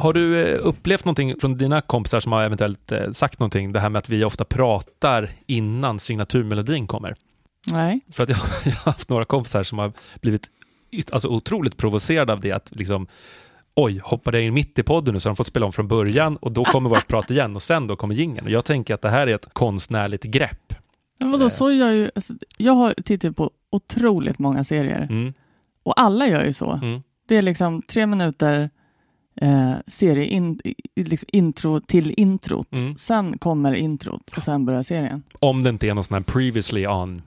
Har du eh, upplevt någonting från dina kompisar som har eventuellt eh, sagt någonting, det här med att vi ofta pratar innan signaturmelodin kommer? Nej. För att jag, jag har haft några kompisar som har blivit alltså, otroligt provocerade av det, att liksom oj, hoppade jag in mitt i podden nu så har de fått spela om från början och då kommer vårt prat igen och sen då kommer jingeln. Och jag tänker att det här är ett konstnärligt grepp. Men vadå, Eh. så gör ju... Alltså, jag har tittat på otroligt många serier Mm, och alla gör ju så. mm. Det är liksom tre minuter eh, serie in, i- liksom intro till introt. Mm. Sen kommer introt och sen börjar serien. Om det inte är någon sån här previously on,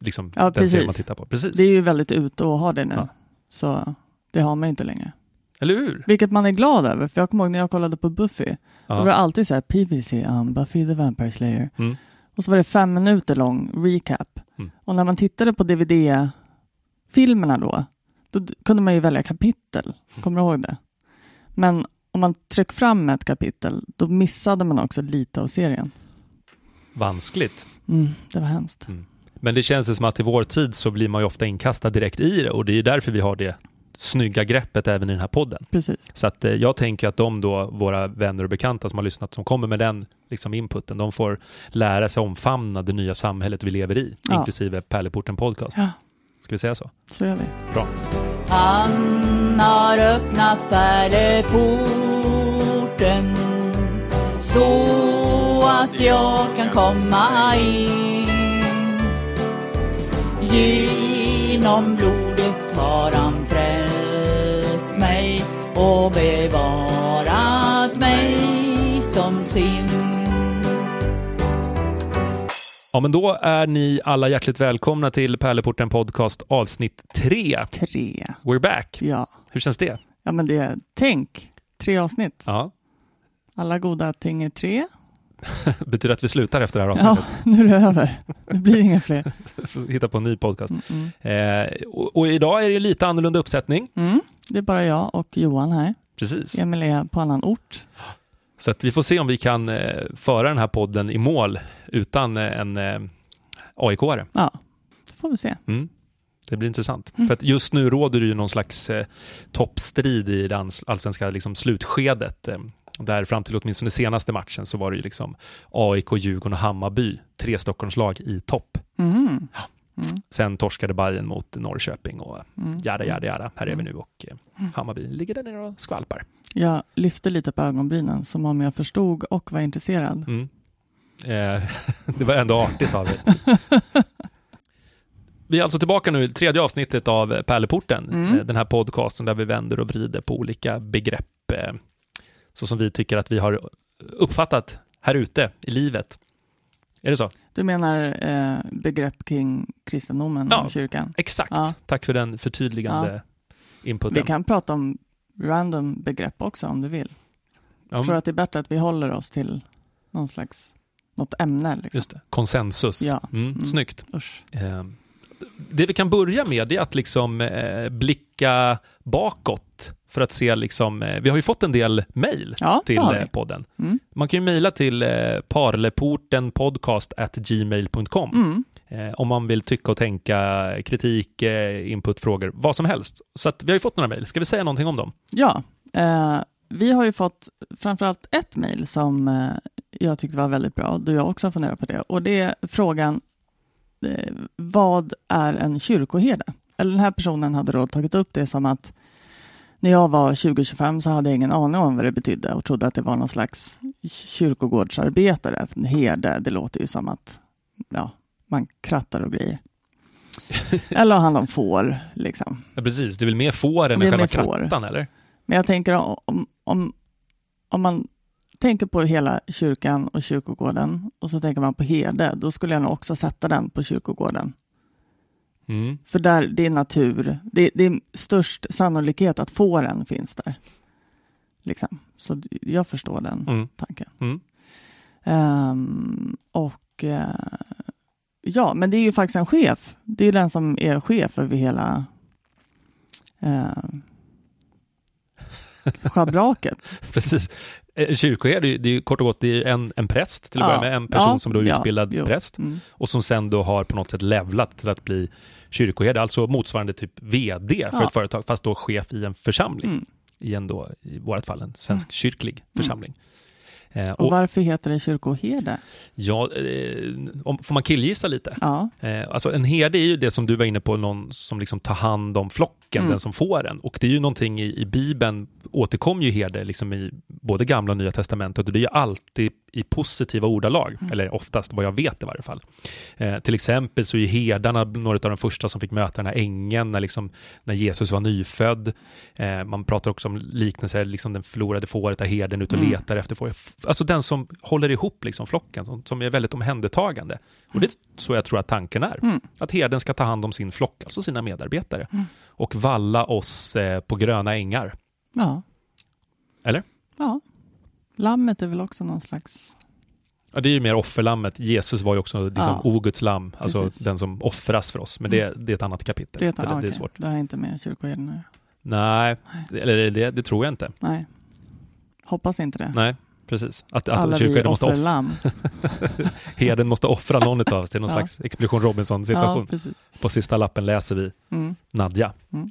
liksom Ja, den serien precis. man tittar på. Precis. Det är ju väldigt ute att ha det nu. Ja. Så det har man inte längre. Eller hur? Vilket man är glad över. För jag kommer ihåg när jag kollade på Buffy. Då var det Ja. alltid så här, PVC on Buffy the Vampire Slayer. Mm. Och så var det fem minuter lång recap. Mm. Och när man tittade på DVD-filmerna då, då kunde man ju välja kapitel. Mm. Kommer du ihåg det? Men om man tryckte fram ett kapitel, då missade man också lite av serien. Vanskligt. Mm, det var hemskt. Men det känns som att i vår tid så blir man ju ofta inkastad direkt i det och det är därför vi har det snygga greppet även i den här podden. Precis. Så att eh, jag tänker att de då, våra vänner och bekanta som har lyssnat, som kommer med den liksom inputen, de får lära sig omfamna det nya samhället vi lever i, Ja. inklusive Pärleporten Podcast. Ja, Ska vi säga så? så gör vi. Bra. Han har öppnat pärleporten så att jag kan komma in. Genom blodet har han frälst mig och bevarat mig som sin. Ja, men då är ni alla hjärtligt välkomna till Pärleporten Podcast avsnitt 3. Tre. We're back. Ja. Hur känns det? ja, men det tänk, tre avsnitt. Ja. Alla goda ting är tre. Betyder att vi slutar efter det här Ja, avsnittet? nu är det över. Nu blir det inga fler. Hitta på en ny podcast. Mm, mm. Eh, och, och idag är det lite annorlunda uppsättning. Mm, det är bara jag och Johan här. Precis. Emil är på annan ort. Så att vi får se om vi kan eh, föra den här podden i mål utan eh, en eh, AIK-are. Ja, det får vi se. Mm. Det blir intressant. Mm. För att just nu råder det ju någon slags eh, toppstrid i det alls- allsvenska liksom, slutskedet. Eh, där fram till åtminstone senaste matchen så var det ju liksom AIK, Djurgården och Hammarby, tre Stockholmslag i topp. Mhm. Mm, Sen torskade Bayern mot Norrköping och mm. jada, jada, jada. Här är vi Mm. nu och eh, Hammarby ligger där nere och skvalpar. Jag lyfte lite på ögonbrynen som om jag förstod och var intresserad. Mm. Eh, det var ändå artigt av er. Vi är alltså tillbaka nu i tredje avsnittet av Pärleporten, Mm. eh, den här podcasten där vi vänder och vrider på olika begrepp eh, så som vi tycker att vi har uppfattat här ute i livet. Är det så? Du menar eh, begrepp kring kristendomen Ja. och kyrkan? Exakt. Ja. Tack för den förtydligande inputen. Vi kan prata om random begrepp också om du vill. ja, Jag tror att det är bättre att vi håller oss till någon slags, något ämne. Liksom. Just det. Konsensus. Ja. Mm, Mm. Snyggt. Usch. Eh, det vi kan börja med är att liksom eh, blicka bakåt för att se liksom, eh, vi har ju fått en del mejl Ja, till eh, podden. Mm. Man kan ju mejla till eh, parleportenpodcast@gmail.com Mm. eh, om man vill tycka och tänka, kritik, eh, input, frågor, vad som helst. Så att vi har ju fått några mejl. Ska vi säga någonting om dem? Ja, eh, vi har ju fått framförallt ett mejl som jag tyckte var väldigt bra, då jag också har funderat på det. Och det är frågan, vad är en kyrkoherde? Eller den här personen hade då tagit upp det som att när jag var 20-25 så hade jag ingen aning om vad det betydde och trodde att det var någon slags kyrkogårdsarbetare. En herde, det låter ju som att ja, man krattar och grejer. Eller har hand om får, liksom. Ja, precis, det är väl mer fåren än själva får. krattan, eller? Men jag tänker om, om, om man tänker på hela kyrkan och kyrkogården och så tänker man på herde, då skulle jag nog också sätta den på kyrkogården. Mm. För där, det är natur, det, det är störst sannolikhet att fåren finns där. Liksom. Så jag förstår den Mm. tanken. Mm. Ehm, och eh, ja, men det är ju faktiskt en chef. Det är ju den som är chef över hela uh, schabraket. Precis. Eh, Kyrkoherde, det är ju- kort och gott det är en, en präst till att Ja. börja med, en person Ja, som då är ja, utbildad jo. präst Mm. och som sen då har på något sätt levlat till att bli kyrkoherde, alltså motsvarande typ VD för Ja. ett företag, fast då chef i en församling. Mm. i en då, i vårt fall, en svensk kyrklig församling. Eh, Och och, varför heter det kyrkoherde? ja, eh, om, får man killgissa lite? Ja, Eh, alltså en herde är ju det som du var inne på, någon som liksom tar hand om flocken, Mm. den som får den. Och det är ju någonting i, i Bibeln, återkommer ju herde liksom i både gamla och nya testamentet och det är ju alltid i positiva ordalag, Mm. eller oftast vad jag vet i varje fall. Eh, till exempel så är herdarna några av de första som fick möta den här ängeln när, liksom, när Jesus var nyfödd. Eh, man pratar också om liknelser, liksom den förlorade fåret där herden ut och Mm. letar efter fåret. Alltså den som håller ihop liksom flocken, som, som är väldigt omhändertagande. Och det är så jag tror att tanken är. Mm. Att herden ska ta hand om sin flock, alltså sina medarbetare. Mm. Och valla oss eh, på gröna ängar. ja. Eller? Ja. Lammet är väl också någon slags... Ja, det är ju mer offerlammet. Jesus var ju också liksom Ja. oguds lamm, alltså Precis. den som offras för oss. Men det, det är ett annat kapitel. Det, är ett, det, ah, det är svårt. det har inte med kyrkoherden göra. Nej, det- eller det, det tror jag inte. Nej. Hoppas inte det. Nej, precis. Att, att Alla vi off- offerlamm. herden måste offra någon av oss till någon Ja. slags Expedition Robinson-situation. Ja. På sista lappen läser vi Mm. Nadja. Mm.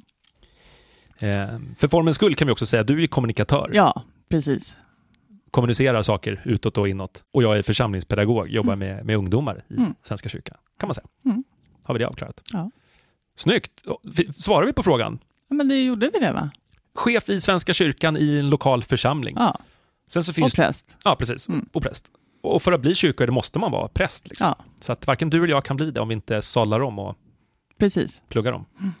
Eh, för formens skull kan vi också säga att du är kommunikatör. Ja, precis. Kommunicerar saker utåt och inåt. Och jag är församlingspedagog, jobbar Mm. med, med ungdomar i Mm. Svenska kyrkan. Kan man säga. Mm. Har vi det avklarat? Ja. Snyggt! Svarar vi på frågan? Ja, Men det gjorde vi det va? Chef i Svenska kyrkan i en lokal församling. Ja, Sen så och finns präst. Ja, precis. Mm. Och präst. Och för att bli kyrkoherde måste man vara präst. Liksom. Ja, Så att varken du eller jag kan bli det om vi inte sållar om och precis. pluggar om. Mm.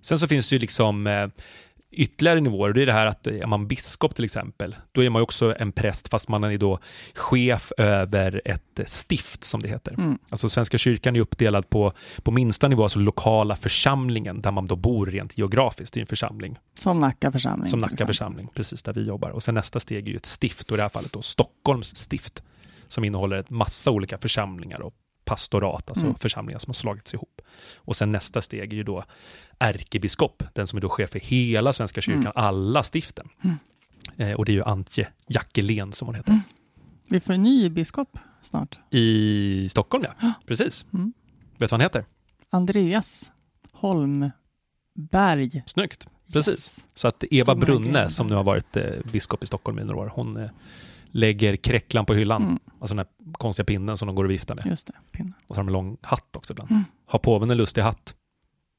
Sen så finns det ju liksom eh, ytterligare nivåer. Det är det här att eh, är man biskop till exempel, då är man också en präst fast man är då chef över ett eh, stift som det heter. Mm. Alltså Svenska kyrkan är uppdelad på, på minsta nivå, alltså lokala församlingen där man då bor rent geografiskt i en församling. Som Nacka församling. Som Nacka församling, precis där vi jobbar. Och sen nästa steg är ju ett stift, och i det här fallet då Stockholms stift, som innehåller ett massa olika församlingar och pastorat, alltså Mm. församlingar som har slagits ihop. Och sen nästa steg är ju då ärkebiskop, den som är då chef för hela Svenska kyrkan, Mm. alla stiften. Mm. Eh, och det är ju Antje Jackelén som hon heter. Mm. Vi får en ny biskop snart. I Stockholm ja, Ja. precis. Mm. Vet du vad han heter? Andreas Holmberg. Snyggt, precis. Yes. Så att Eva Stora Brunne, grejer. som nu har varit eh, biskop i Stockholm i några år, hon eh, lägger kräcklan på hyllan. Mm, Alltså den här konstiga pinnen som de går och viftar med. just det, pinnen. Och så har de en lång hatt också ibland. Mm. Har påven en lustig hatt?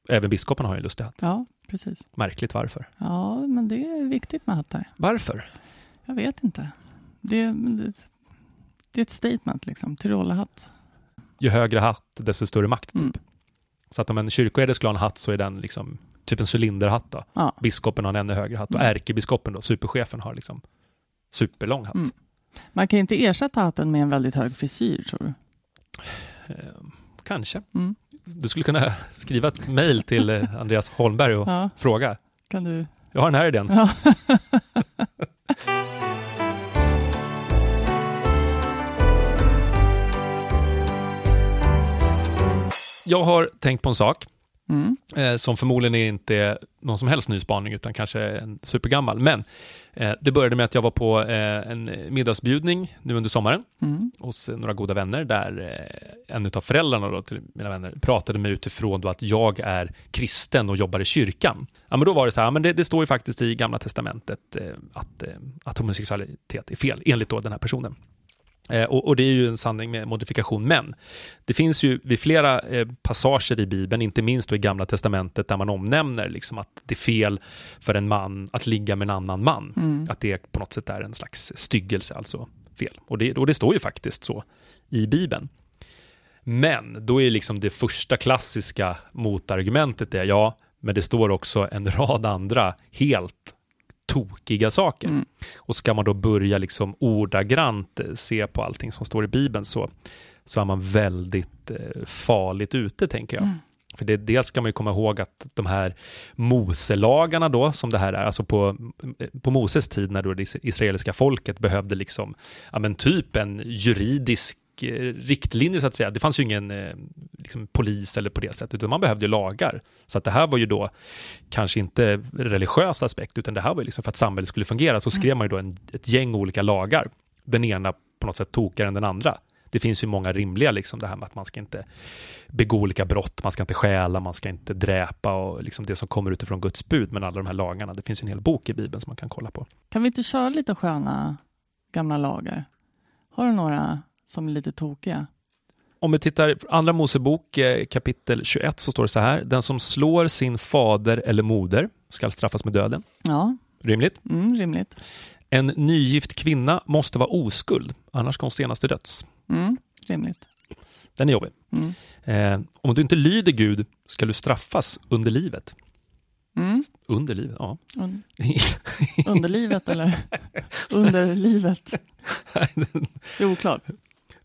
Även biskopen har en lustig hatt. Ja, precis. Märkligt varför. Ja, men det är viktigt med hattar. Varför? Jag vet inte. Det, det, det är ett statement liksom. Tyrolerhatt. Ju högre hatt, desto större makt. Typ. Mm. Så att om en kyrkoherde skulle ha en hatt så är den liksom typ en cylinderhatt. Då. Ja. Biskopen har en ännu högre hatt och Mm. ärkebiskopen, då, superchefen, har liksom superlång hatt. Mm. Man kan inte ersätta hatten med en väldigt hög frisyr, tror du? Eh, kanske. Mm. Du skulle kunna skriva ett mejl till eh, Andreas Holmberg och Ja, fråga. kan du? Jag har den här idén. Ja. Jag har tänkt på en sak Mm. eh, som förmodligen är inte någon som helst ny spaning utan kanske en supergammal. Men det började med att jag var på eh, en middagsbjudning nu under sommaren Mm. hos eh, några goda vänner där eh, en av föräldrarna då, till mina vänner pratade med utifrån då att jag är kristen och jobbar i kyrkan. Ja, men då var det så här, men det, det står ju faktiskt i Gamla Testamentet eh, att, eh, att homosexualitet är fel, enligt då den här personen. Eh, och, och det är ju en sanning med modifikation, men det finns ju vid flera eh, passager i Bibeln, inte minst då i Gamla Testamentet, där man omnämner liksom att det är fel för en man att ligga med en annan man. Mm. Att det på något sätt är en slags styggelse, alltså fel. Och det, och det står ju faktiskt så i Bibeln. Men då är liksom det första klassiska motargumentet det, ja, men det står också en rad andra helt tokiga saker. Mm. Och ska man då börja liksom ordagrant eh, se på allting som står i Bibeln så, så är man väldigt eh, farligt ute, tänker jag. Mm. För det, dels ska man ju komma ihåg att de här Moselagarna då, som det här är, alltså på, på Moses tid när då det israeliska folket behövde liksom, ja men typ en juridisk Eh, riktlinjer så att säga. Det fanns ju ingen eh, liksom, polis eller på det sättet, utan man behövde ju lagar. Så att det här var ju då kanske inte religiös aspekt, utan det här var ju liksom för att samhället skulle fungera, så skrev man ju då en, ett gäng olika lagar. Den ena på något sätt tokigare än den andra. Det finns ju många rimliga, liksom det här med att man ska inte begå olika brott, man ska inte stjäla, man ska inte dräpa och liksom det som kommer utifrån Guds bud, men alla de här lagarna. Det finns en hel bok i Bibeln som man kan kolla på. Kan vi inte köra lite sköna gamla lagar? Har du några som är lite tokiga? Om vi tittar Andra Mosebok eh, kapitel 21 så står det så här. Den som slår sin fader eller moder ska straffas med döden. Ja, Rimligt. mm, rimligt. En nygift kvinna måste vara oskuld, annars hon stenas till döds. Mm, rimligt. Den är jobbig. Mm. Eh, om du inte lyder Gud ska du straffas under livet. Mm. Under livet? Ja. Un- underlivet eller underlivet? Det är oklart.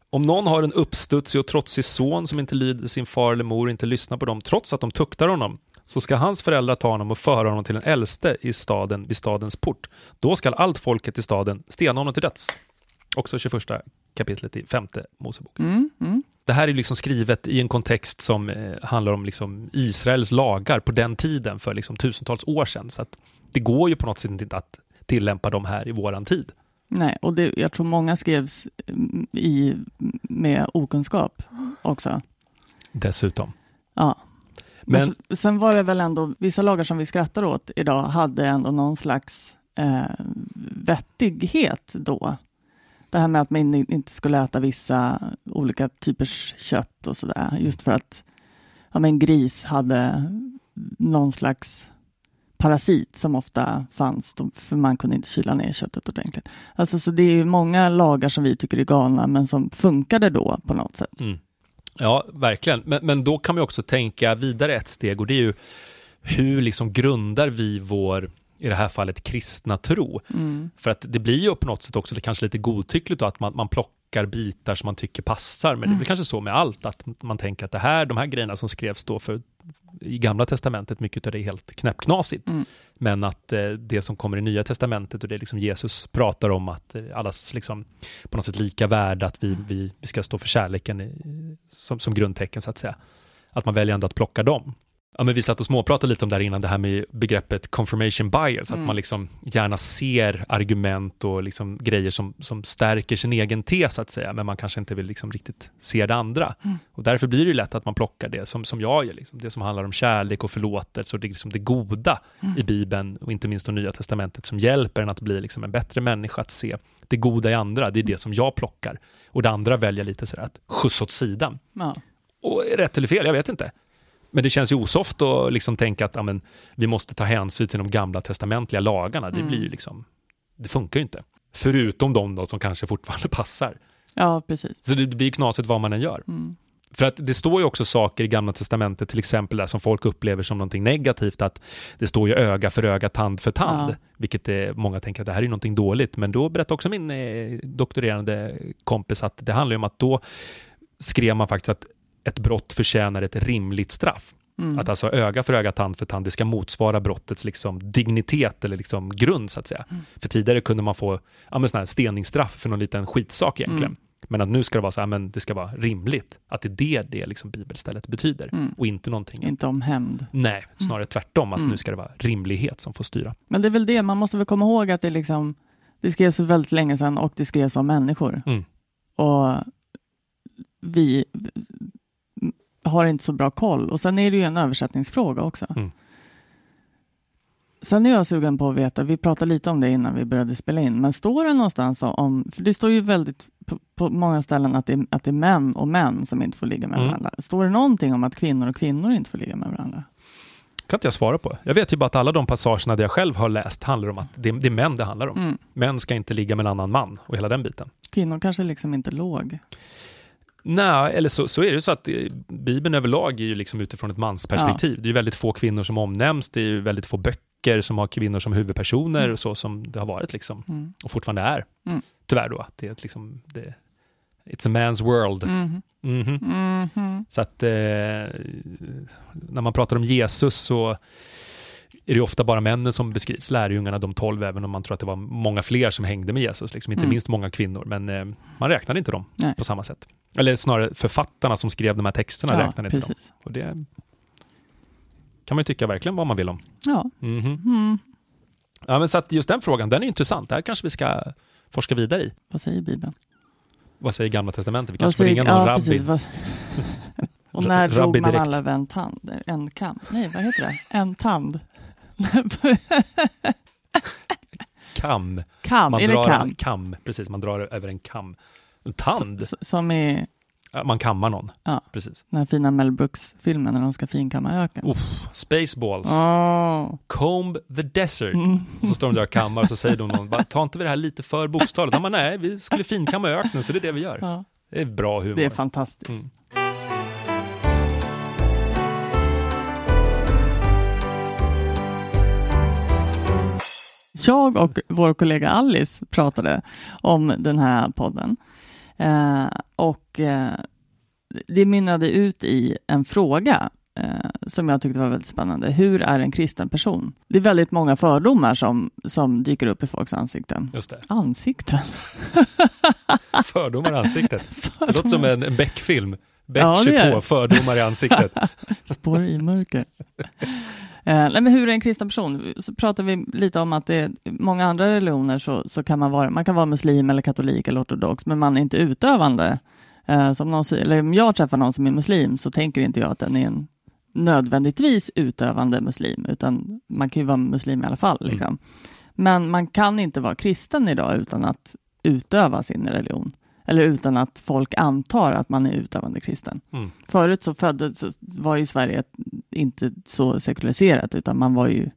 Om någon har en uppstudsig och trotsig son som inte lyder sin far eller mor och inte lyssnar på dem trots att de tuktar honom, så ska hans föräldrar ta honom och föra honom till den äldste i staden vid stadens port. Då skall allt folket i staden stena honom till döds. Också 21 kapitlet i femte Mosebok. Mm, mm. Det här är liksom skrivet i en kontext som eh, handlar om liksom Israels lagar på den tiden för liksom tusentals år sedan. Så det går ju på något sätt inte att tillämpa dem här i våran tid. Nej, och det, jag tror många skrevs mm, i, med okunskap också. Dessutom. Ja. Men, Men sen var det väl ändå, vissa lagar som vi skrattar åt idag hade ändå någon slags eh, vettighet då. Det här med att man in- inte skulle äta vissa olika typers kött och sådär. Just för att ja, men gris hade någon slags parasit som ofta fanns, då- för man kunde inte kyla ner köttet ordentligt. Alltså, så det är ju många lagar som vi tycker är galna, men som funkade då på något sätt. Mm. Ja, verkligen. Men, men då kan man också tänka vidare ett steg och det är ju hur liksom grundar vi vår, i det här fallet, kristna tro? Mm. För att det blir ju på något sätt också det kanske lite godtyckligt då, att man, man plockar bitar som man tycker passar. Men det Mm. blir kanske så med allt, att man tänker att det här, de här grejerna som skrevs då för i gamla testamentet, mycket av det är helt knäppknasigt. Mm. Men att eh, det som kommer i nya testamentet och det liksom Jesus pratar om att eh, allas liksom på något sätt lika värde, att vi, vi, vi ska stå för kärleken i, som, som grundtecken så att säga. Att man väljer ändå att plocka dem. Ja, men vi satt och småpratade lite om det här innan, det här med begreppet confirmation bias, att Mm. man liksom gärna ser argument och liksom grejer som, som stärker sin egen tes, att säga, men man kanske inte vill liksom riktigt se det andra. Mm. Och därför blir det ju lätt att man plockar det som, som jag gör, liksom, det som handlar om kärlek och förlåtelse och det, liksom det goda Mm. i Bibeln och inte minst det Nya Testamentet som hjälper en att bli liksom en bättre människa, att se det goda i andra, det är det som jag plockar. Och det andra väljer lite sådär att skjutsa åt sidan. Ja. Och rätt eller fel, jag vet inte. Men det känns ju osoft att liksom tänka att ja, men, vi måste ta hänsyn till de gamla testamentliga lagarna. Det Mm. blir ju liksom, det funkar ju inte. Förutom de då som kanske fortfarande passar. ja, precis. Så det blir knasigt vad man än gör. Mm. För att det står ju också saker i Gamla Testamentet, till exempel där som folk upplever som någonting negativt, att det står ju öga för öga, tand för tand, Ja. vilket är, många tänker att det här är någonting dåligt, men då berättar också min eh, doktorerande kompis att det handlar ju om att då skrev man faktiskt att ett brott förtjänar ett rimligt straff. Mm. Att alltså öga för öga, tand för tand, det ska motsvara brottets liksom dignitet eller liksom grund så att säga. Mm. För tidigare kunde man få ja, men sån här steningsstraff för någon liten skitsak egentligen. Mm. Men att nu ska det vara så här, men det ska vara rimligt. Att det är det det liksom bibelstället betyder. Mm. Och inte någonting. Inte om hämnd. Nej, snarare tvärtom. Att Mm. nu ska det vara rimlighet som får styra. Men det är väl det, man måste väl komma ihåg att det liksom det skrevs för väldigt länge sedan och det skrevs om människor. Mm. Och vi har inte så bra koll. Och sen är det ju en översättningsfråga också. Mm. Sen är jag sugen på att veta, vi pratade lite om det innan vi började spela in, men står det någonstans om, för det står ju väldigt på, på många ställen att det, är, att det är män och män som inte får ligga med Mm. varandra. Står det någonting om att kvinnor och kvinnor inte får ligga med varandra? kan inte jag svara på. Jag vet ju bara att alla de passagerna där jag själv har läst handlar om att det, det är män det handlar om. Mm. Män ska inte ligga med en annan man och hela den biten. Kvinnor kanske liksom inte låg. Nej, eller så, så är det ju så att eh, Bibeln överlag är ju liksom utifrån ett mansperspektiv. Det är ju väldigt få kvinnor som omnämns, det är ju väldigt få böcker som har kvinnor som huvudpersoner, Mm. så som det har varit liksom, Mm. och fortfarande är. Mm. Tyvärr då, att det är liksom, det, it's a man's world. Mhm. Mhm. Mhm. Så att eh, när man pratar om Jesus så är det ofta bara männen som beskrivs, lärjungarna, de tolv, även om man tror att det var många fler som hängde med Jesus, liksom, inte Mm. minst många kvinnor, men eh, man räknade inte dem Nej. på samma sätt. Eller snarare författarna som skrev de här texterna Ja, räknade inte dem. precis. Och det kan man ju tycka verkligen vad man vill om. Ja. Mhm. Mm. Ja, men så att just den frågan, den är intressant. Det här kanske vi ska forska vidare i. Vad säger Bibeln? Vad säger Gamla Testamentet? Vi kanske får ringa någon ja, rabbi. precis, vad- Och när drog man direkt. alla över en tand? En kam? Nej, vad heter det? En tand? Kam. kam, Man är det drar kam? En kam. Precis, man drar över en kam. En tand? S- som Ja, Man kammar någon. Ja. Precis. den här fina Mel Brooks-filmen när de ska finkamma öken. Uff, Spaceballs. Åh. Comb the desert. Mm. Så står de där och kammar och så säger de någon, ta inte vi det här lite för bokstavligt? Han bara, nej, vi skulle finkamma öknen så det är det vi gör. Ja, Det är bra humor. det är fantastiskt. Mm. Jag och vår kollega Alice pratade om den här podden. Eh, och eh, det mynnade ut i en fråga eh, som jag tyckte var väldigt spännande. Hur är en kristen person? Det är väldigt många fördomar som, som dyker upp i folks ansikten. Just det. Ansikten? Fördomar i ansiktet. Det låter som en, en Beck-film. Beck Ja, det 22, gör det. fördomar i ansiktet. Spår i mörker. Eh, nej, men hur är en kristen person? Så pratar vi lite om att det är många andra religioner så, så kan man vara, man kan vara muslim eller katolik eller ortodox, men man är inte utövande. Eh, som någon, eller om jag träffar någon som är muslim så tänker inte jag att den är en nödvändigtvis utövande muslim, utan man kan ju vara muslim i alla fall. Mm. Liksom. Men man kan inte vara kristen idag utan att utöva sin religion. Eller utan att folk antar att man är utövande kristen. Mm. Förut så föddes, var ju Sverige ett, inte så sekulariserat, utan man var ju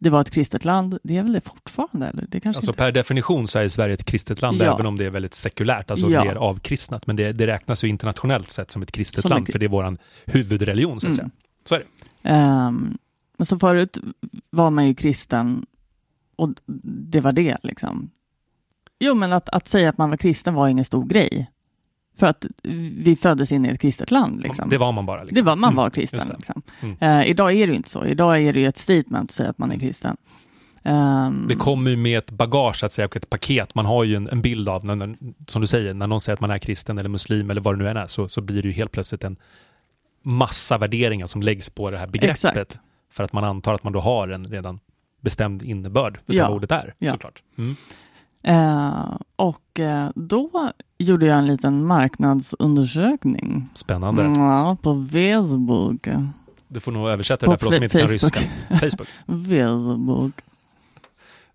det var ett kristet land. Det är väl det fortfarande? Eller? Det kanske Alltså inte. per definition så är Sverige ett kristet land, Ja. även om det är väldigt sekulärt, alltså Ja. mer avkristnat. Men det, det räknas ju internationellt sett som ett kristet Som land, ett- för det är vår huvudreligion, så att Mm. säga. Så är det. Men så förut var man ju kristen och det var det liksom. Jo, men att, att säga att man var kristen var ingen stor grej. För att vi föddes in i ett kristet land. Liksom. Det var man bara. Liksom. Det var, man Mm, var just kristen. Liksom. Mm. Eh, idag är det inte så. Idag är det ett statement att säga att man är kristen. Ehm, Det kommer ju med ett bagage, att säga, och ett paket. Man har ju en, en bild av, när, när, som du säger, när någon säger att man är kristen eller muslim eller vad det nu än är, så, så blir det ju helt plötsligt en massa värderingar som läggs på det här begreppet. Exakt. För att man antar att man då har en redan bestämd innebörd utav Ja. ordet är, Ja. såklart. Mm. Eh, och eh, då gjorde jag en liten marknadsundersökning. Spännande. Mm, ja, på Facebook. Du får nog översätta det där för oss som inte kan ryska. Facebook. Facebook.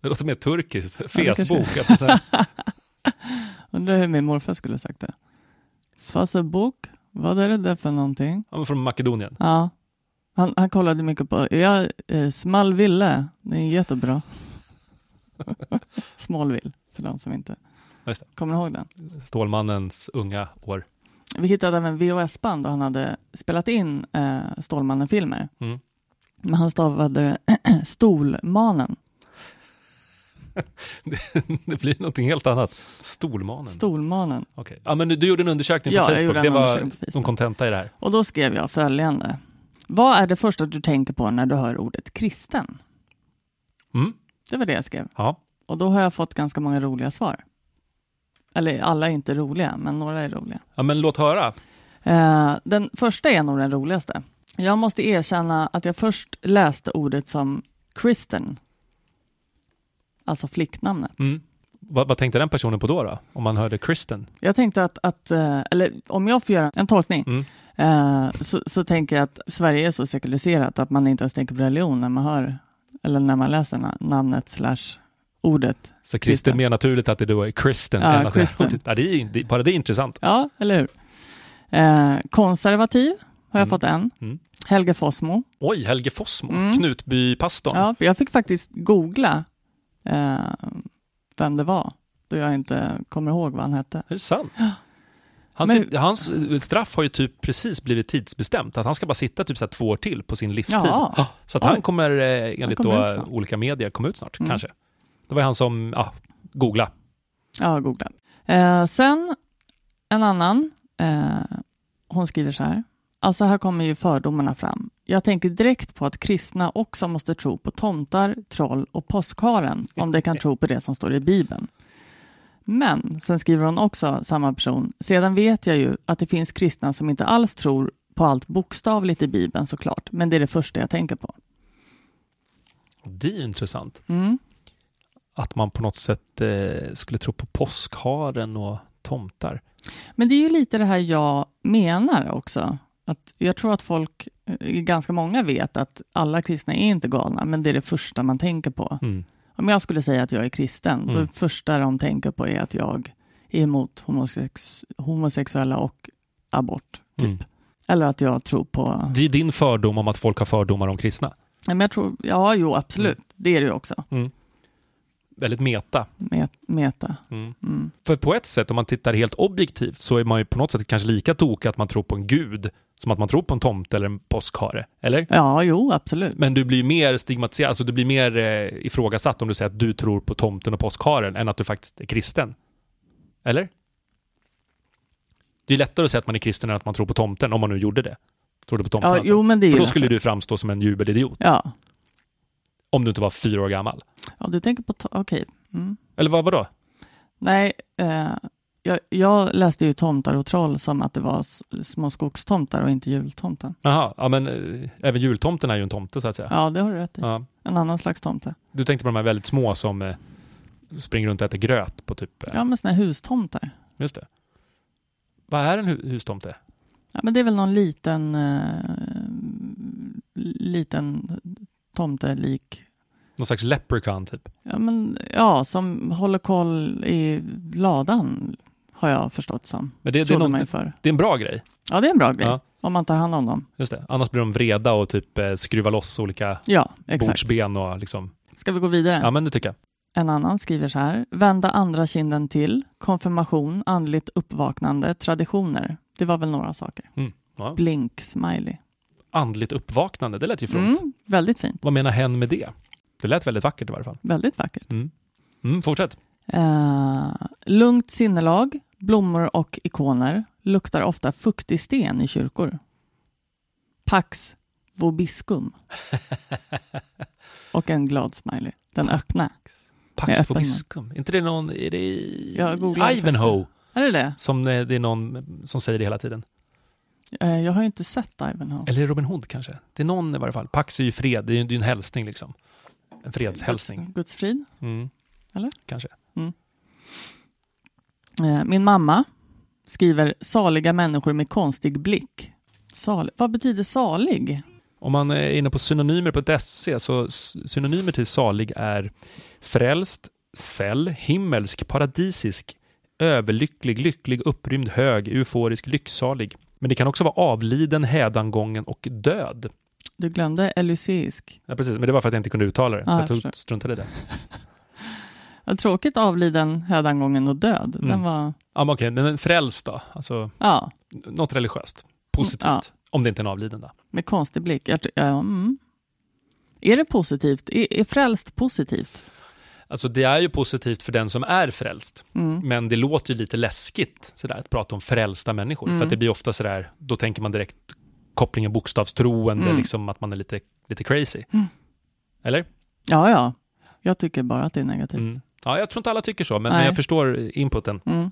Det låter mer turkiskt. Ja, Facebook. säga. Undrar hur min morfar skulle sagt det. Facebook? Vad är det där för någonting? Han var från Makedonien. Ja. Han, han kollade mycket på, ja, eh, Smallville, det är jättebra. Smallville, för de som inte kommer ihåg den. Stålmannens unga år. Vi hittade även VHS-band och han hade spelat in eh, Stålmannen-filmer. Mm. Men han stavade Stolmanen. det blir någonting helt annat. Stolmanen. Stolmanen. Okej. Ja, men du, gjorde en undersökning Ja, på jag Facebook. Det var som kontenta i det här. Och då skrev jag följande. Vad är det första du tänker på när du hör ordet kristen? Mm. Det var det jag skrev. Ja. Och då har jag fått ganska många roliga svar. Eller alla är inte roliga, men några är roliga. ja, men låt höra. Eh, den första är nog den roligaste. Jag måste erkänna att jag först läste ordet som Kristen. Alltså flicknamnet. Mm. Vad, vad tänkte den personen på då, då? Om man hörde Kristen? Jag tänkte att, att eh, eller om jag får göra en tolkning, Mm. eh, så, så tänker jag att Sverige är så sekulariserat att man inte ens tänker på religion när man hör, eller när man läser na- namnet slash ordet. Så Kristen Kristen. mer naturligt att det då är Kristen Ja, än att Kristen. Ja, det är, det, bara det är intressant. Ja, eller hur? Eh, konservativ har jag Mm. fått en. Mm. Helge Fossmo. Oj, Helge Fossmo, Mm. Knutbypastorn. Ja, jag fick faktiskt googla eh, vem det var, då jag inte kommer ihåg vad han hette. Är det sant? Han Men- sit, hans eh, straff har ju typ precis blivit tidsbestämt. Att han ska bara sitta typ så två år till på sin livstid. Ja. Så att han kommer eh, enligt kommer då, olika medier komma ut snart, Mm. kanske. Det var han som, ja, googla. Ja, googla. Eh, sen en annan, eh, hon skriver så här. Alltså här kommer ju fördomarna fram. Jag tänker direkt på att kristna också måste tro på tomtar, troll och påskharen om de kan tro på det som står i Bibeln. Men, sen skriver hon också, samma person, sedan vet jag ju att det finns kristna som inte alls tror på allt bokstavligt i Bibeln såklart, men det är det första jag tänker på. Det är intressant. Mm. Att man på något sätt eh, skulle tro på påskharen och tomtar. Men det är ju lite det här jag menar också. Att jag tror att folk, eh, ganska många vet att alla kristna är inte galna, men det är det första man tänker på. Mm. Om jag skulle säga att jag är kristen, då Mm. är det första de tänker på är att jag är emot homosex homosexuella och abort. Typ. Mm. Eller att jag tror på... Det är din fördom om att folk har fördomar om kristna. Nej, Men jag tror, ja, jo, absolut. Mm. Det är det ju också. Väldigt meta. Met, meta. Mm. Mm. För på ett sätt, om man tittar helt objektivt, så är man ju på något sätt kanske lika tokig att man tror på en gud som att man tror på en tomte eller en påskhare. Eller? Ja, jo, absolut. Men du blir mer stigmatiserad, alltså du blir mer eh, ifrågasatt om du säger att du tror på tomten och påskharen än att du faktiskt är kristen. Eller? Det är lättare att säga att man är kristen än att man tror på tomten, om man nu gjorde det. Tror du på tomten ja, alltså? jo, men det är För då skulle lättare. du framstå som en jubelidiot, Ja. om du inte var fyra år gammal. Ja, du tänker på... Okej. Mm. Eller vad, vadå? Nej, eh, jag, jag läste ju Tomtar och troll som att det var små skogstomtar och inte jultomten. Jaha, ja men eh, även jultomten är ju en tomte så att säga. Ja, det har du rätt i. Ja. En annan slags tomte. Du tänkte på de här väldigt små som eh, springer runt och äter gröt på typ... Eh, Ja, men såna här hustomtar. Just det. Vad är en hu- hustomte? Ja, men det är väl någon liten, eh, liten tomte lik. Någon slags leprechaun typ? Ja, men, ja, som håller koll i ladan har jag förstått som. Men det, det, är någon, det, för. det är en bra grej. Ja, det är en bra grej. Ja. Om man tar hand om dem. Just det. Annars blir de vreda och typ eh, skruvar loss olika Ja, exakt. bordsben och liksom... Ska vi gå vidare? Ja, men det tycker jag. En annan skriver så här. Vända andra kinden till, konfirmation, andligt uppvaknande, traditioner. Det var väl några saker. Ja. Blink, smiley. Andligt uppvaknande, det lät ju fromt. Mm, väldigt fint. Vad menar hen med det? Det lät väldigt vackert i varje fall. Väldigt vackert. Mm. Mm, fortsätt. Eh, lugnt sinnelag, blommor och ikoner. Luktar ofta fuktig sten i kyrkor. Pax vobiscum. och en glad smiley. Den öppna. Pax vobiscum. inte det någon... Är det i- Ivanhoe? Är det det? Som eh, det är någon som säger det hela tiden. Eh, jag har ju inte sett Ivanhoe. Eller Robin Hood kanske? Det är någon i varje fall. Pax är ju fred, är det är ju en hälsning liksom. En fredshälsning. Guds, Guds frid. Mm. Eller? Kanske. Eh, min mamma skriver saliga människor med konstig blick. Sal Vad betyder salig? Om man är inne på synonymer.se så s- synonymer till salig är frälst, säll, himmelsk, paradisisk, överlycklig, lycklig, upprymd, hög, euforisk, lycksalig. Men det kan också vara avliden, hädangången och död. Du glömde elyseisk. Ja, precis, men det var för att jag inte kunde uttala det, Ja, så jag jag tog, struntade i det. Vad tråkigt avliden, hädangången och död. Mm. Den var, Ja, men okej, men frälst då? Alltså, ja, något religiöst. Positivt. Ja. Om det inte är en avliden då. med konstig blick. Jag, ja, mm. Är det positivt? Är, är frälst positivt? Alltså det är ju positivt för den som är frälst. Mm. Men det låter ju lite läskigt sådär, att prata om frälsta människor. Mm. För att det blir ofta sådär, då tänker man direkt kopplingen bokstavstroende, Mm. liksom att man är lite, lite crazy. Mm. Eller? Ja, ja. Jag tycker bara att det är negativt. Mm. Ja, jag tror inte alla tycker så, men, men jag förstår inputen. Mm.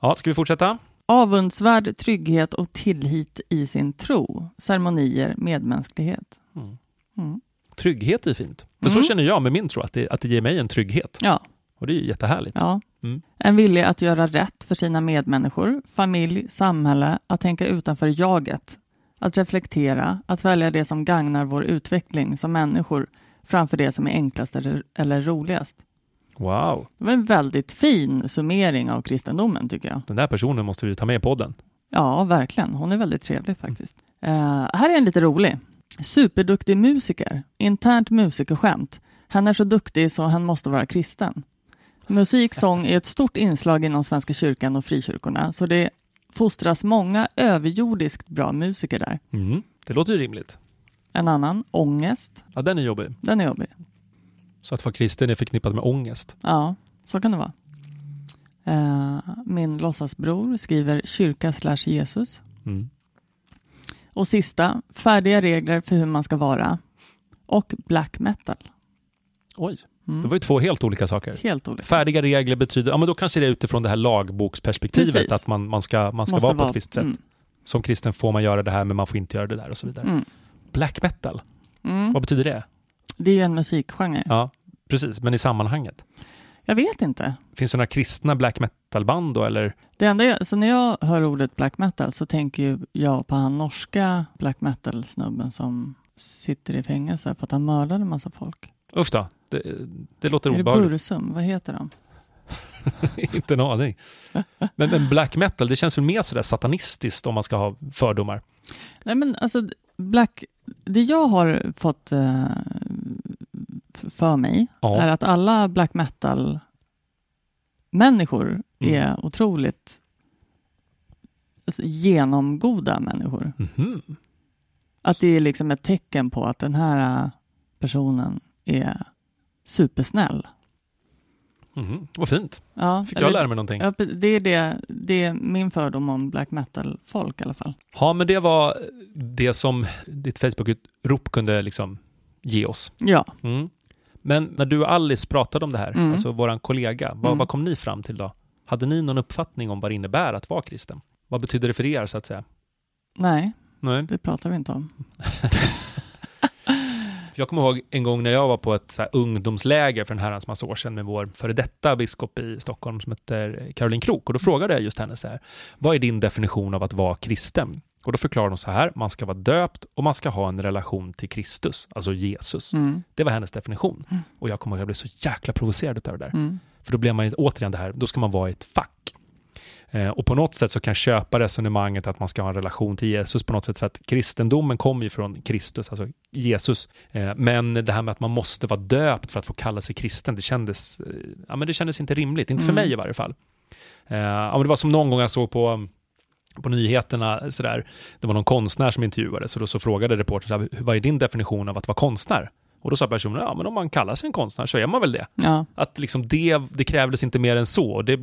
Ja, ska vi fortsätta? Avundsvärd trygghet och tillit i sin tro. Ceremonier, medmänsklighet. Mm. Mm. Trygghet är fint. För så känner jag med min tro, att det, att det ger mig en trygghet. Ja, Och det är ju jättehärligt. ja. Mm. En vilja att göra rätt för sina medmänniskor, familj, samhälle, att tänka utanför jaget, att reflektera, att välja det som gagnar vår utveckling som människor framför det som är enklast eller, eller roligast. Wow, Det var en väldigt fin summering av kristendomen tycker jag. den där personen måste vi ta med i podden. Ja, verkligen. Hon är väldigt trevlig faktiskt. Eh, här är en lite rolig. Superduktig musiker. Internt musikerskämt. Han är så duktig så han måste vara kristen. Musik, sång är ett stort inslag inom Svenska kyrkan och frikyrkorna, så det fostras många överjordiskt bra musiker där. Mm. Det låter ju rimligt. En annan, ångest. Ja, den är jobbig. Den är jobbig. Så att vara kristen är förknippat med ångest. Ja, så kan det vara. Eh, min låtsasbror skriver kyrka slash Jesus. Mm. Och sista, färdiga regler för hur man ska vara. Och black metal. Oj, Mm. det var ju två helt olika saker. Helt olika. Färdiga regler betyder, ja men då kanske det är utifrån det här lagboksperspektivet, Precis. att man, man ska, man ska Måste vara på ett visst sätt. Mm. Som kristen får man göra det här, men man får inte göra det där och så vidare. Mm. Black metal, Mm. vad betyder det? Det är ju en musikgenre. Ja, precis, men i sammanhanget. Jag vet inte. Finns det några kristna black metal-band då eller? Det enda jag, så när jag hör ordet black metal så tänker jag på han norska black metal-snubben som sitter i fängelse för att han mördade en massa folk. Usch då, det, det låter Är det obehagligt. Bursum? Vad heter de? Inte en aning. Men, men black metal, det känns väl mer sådär satanistiskt om man ska ha fördomar. Nej men alltså, black, det jag har fått f- för mig Ja. är att alla black metal människor Mm. är otroligt alltså, genomgoda människor. Mhm. Att det är liksom ett tecken på att den här personen är supersnäll. Mhm. Vad fint. Ja, Fick jag lära mig någonting. Ja, det, är det, det är min fördom om black metal-folk i alla fall. Ja, men det var det som ditt Facebook-rop kunde liksom ge oss. Ja, Mm. Men när du och Alice pratade om det här, Mm. alltså våran kollega, vad, Mm. vad kom ni fram till då? Hade ni någon uppfattning om vad det innebär att vara kristen? Vad betyder det för er så att säga? nej, Nej. det pratar vi inte om. Jag kommer ihåg en gång när jag var på ett så ungdomsläger för en herrans massa år sedan med vår före detta biskop i Stockholm som heter Caroline Krook. Och då frågade jag just henne så här, vad är din definition av att vara kristen? Och då förklarade hon så här, man ska vara döpt och man ska ha en relation till Kristus, alltså Jesus. Mm. Det var hennes definition. Mm. Och jag kommer ihåg att jag blev så jäkla provocerad av det där. Mm. För då blev man återigen det här, då ska man vara i ett fack. Eh, och på något sätt så kan jag köpa resonemanget att man ska ha en relation till Jesus på något sätt för att kristendomen kommer ju från Kristus, alltså Jesus. Eh, men det här med att man måste vara döpt för att få kalla sig kristen, det kändes, eh, ja, men det kändes inte rimligt, inte för Mm. mig i varje fall. Ja, men det var som någon gång jag såg på på nyheterna sådär, det var någon konstnär som intervjuades och då så frågade reportern vad är din definition av att vara konstnär? Och då sa personen, ja men om man kallar sig en konstnär så är man väl det. Ja, Att liksom det, det krävdes inte mer än så. Det,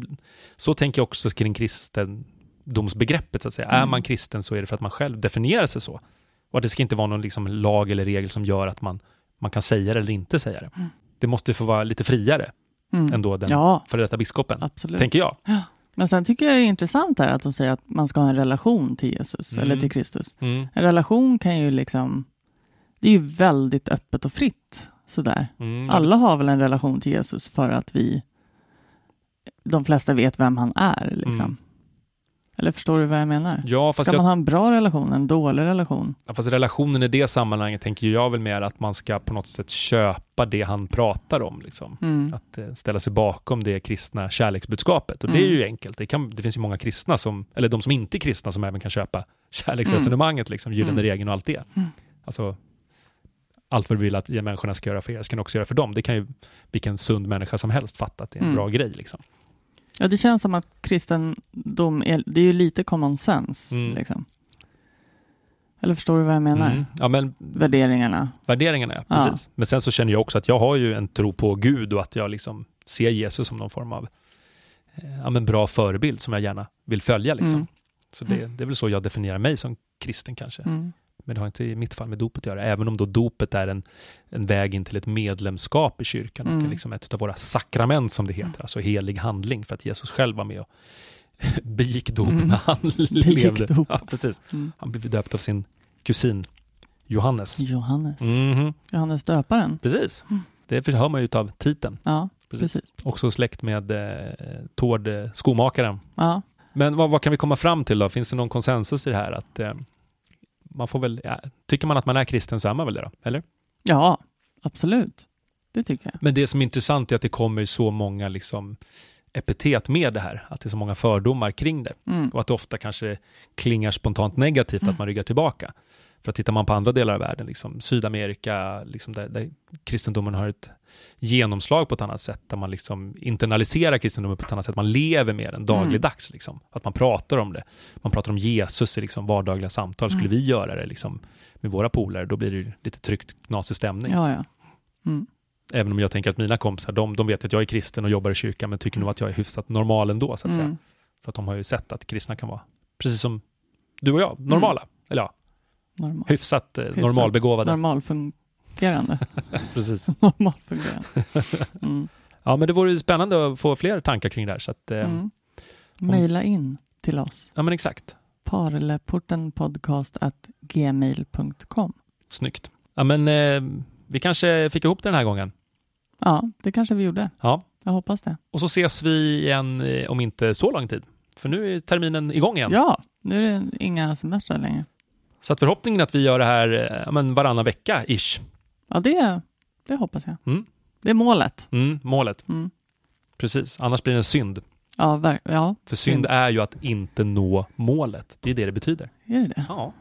så tänker jag också kring kristendomsbegreppet, så att säga. Är Mm. man kristen så är det för att man själv definierar sig så. Och att det ska inte vara någon liksom lag eller regel som gör att man, man kan säga det eller inte säga det. Mm. Det måste få vara lite friare mm. än då den ja före detta biskopen, absolut. tänker jag. Men sen tycker jag det är intressant här att de säger att man ska ha en relation till Jesus Mm. eller till Kristus. Mm. En relation kan ju liksom, det är ju väldigt öppet och fritt sådär. Mm. Alla har väl en relation till Jesus för att vi, de flesta vet vem han är liksom. Mm. Eller förstår du vad jag menar? Ja, Ska jag man ha en bra relation, en dålig relation? Ja, Fast relationen i det sammanhanget tänker jag väl mer att man ska på något sätt köpa det han pratar om. Liksom. Mm. Att eh, ställa sig bakom det kristna kärleksbudskapet. Och det är Mm. ju enkelt. Det, kan, det finns ju många kristna, som, eller de som inte är kristna, som även kan köpa kärleksresonemanget, liksom, gyllene Mm. regeln och allt det. Mm. Alltså, allt vad du vill att människorna ska göra för er ska ni också göra för dem. Det kan ju vilken sund människa som helst fatta att det är en Mm. bra grej. Liksom. Ja, det känns som att kristendom är, det är ju lite common sense. Mm. Liksom. Eller förstår du vad jag menar? Mm. Ja, men Värderingarna. värderingarna, ja. Ja. Precis. Men sen så känner jag också att jag har ju en tro på Gud och att jag liksom ser Jesus som någon form av eh, ja, men bra förebild som jag gärna vill följa. Liksom. Mm. Så det, det är väl så jag definierar mig som kristen kanske. Mm. Men det har inte i mitt fall med dopet att göra, även om då dopet är en, en väg in till ett medlemskap i kyrkan och Mm. liksom ett av våra sakrament som det heter, Mm. alltså helig handling för att Jesus själv var med och begick dop Mm. när han levde. dop. Ja, precis. Mm. Han blev döpt av sin kusin Johannes. Johannes. Mhm. Johannes döparen. Precis. Mm. Det hör man ju av titeln. Ja, Precis. precis. Också släkt med eh, Tord, eh, skomakaren. Ja. Men vad, vad kan vi komma fram till då? Finns det någon konsensus i det här? Att eh, man får väl, ja, tycker man att man är kristen så är man väl det då? Eller? ja, absolut. Det tycker jag. Men det som är intressant är att det kommer så många liksom epitet med det här. Att det är så många fördomar kring det. Mm. Och att det ofta kanske klingar spontant negativt Mm. att man ryggar tillbaka. För att tittar man på andra delar av världen, liksom Sydamerika, liksom där, där kristendomen har ett genomslag på ett annat sätt, där man liksom internaliserar kristendomen på ett annat sätt, man lever med den dagligdags. Liksom. Att man pratar om det. Man pratar om Jesus i liksom vardagliga samtal. Skulle Mm. vi göra det liksom med våra polare, då blir det lite tryckt, knasig stämning. Ja, ja. Mm. Även om jag tänker att mina kompisar, de, de vet att jag är kristen och jobbar i kyrkan, men tycker nog att jag är hyfsat normal ändå, så att säga. Mm. För att de har ju sett att kristna kan vara, precis som du och jag, normala. Eller ja, Normal. hyfsat, eh, Hyfsat normalbegåvade. Normalfungerande. precis. Normalfungerande. Mm. Ja, men det vore ju spännande att få fler tankar kring det här. Så att, eh, Mm. Maila in till oss. Ja, men exakt. parleportenpodcast.gmail.com Snyggt. Ja, men eh, vi kanske fick ihop det den här gången. Ja, det kanske vi gjorde. Ja, Jag hoppas det. Och så ses vi igen eh, om inte så lång tid. För nu är terminen igång igen. Ja, nu är det inga semestrar längre. Så att förhoppningen är att vi gör det här eh, men varannan vecka, ish. Ja, det, det hoppas jag. Mm. Det är målet. Mm, målet. Mm. Precis. Annars blir det en synd. Ja, ver- ja, För synd Synd. är ju att inte nå målet. Det är det det betyder. är det det? Ja,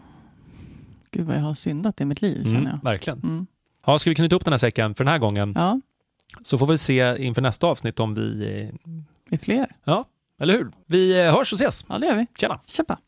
Gud vad jag har syndat i mitt liv känner mm, jag. verkligen. Mm. Ja, ska vi knyta upp den här säcken för den här gången Ja, så får vi se inför nästa avsnitt om vi... eh, är fler. Ja, eller hur? Vi eh, hörs och ses. Ja, det gör vi. Tjena! Köpa.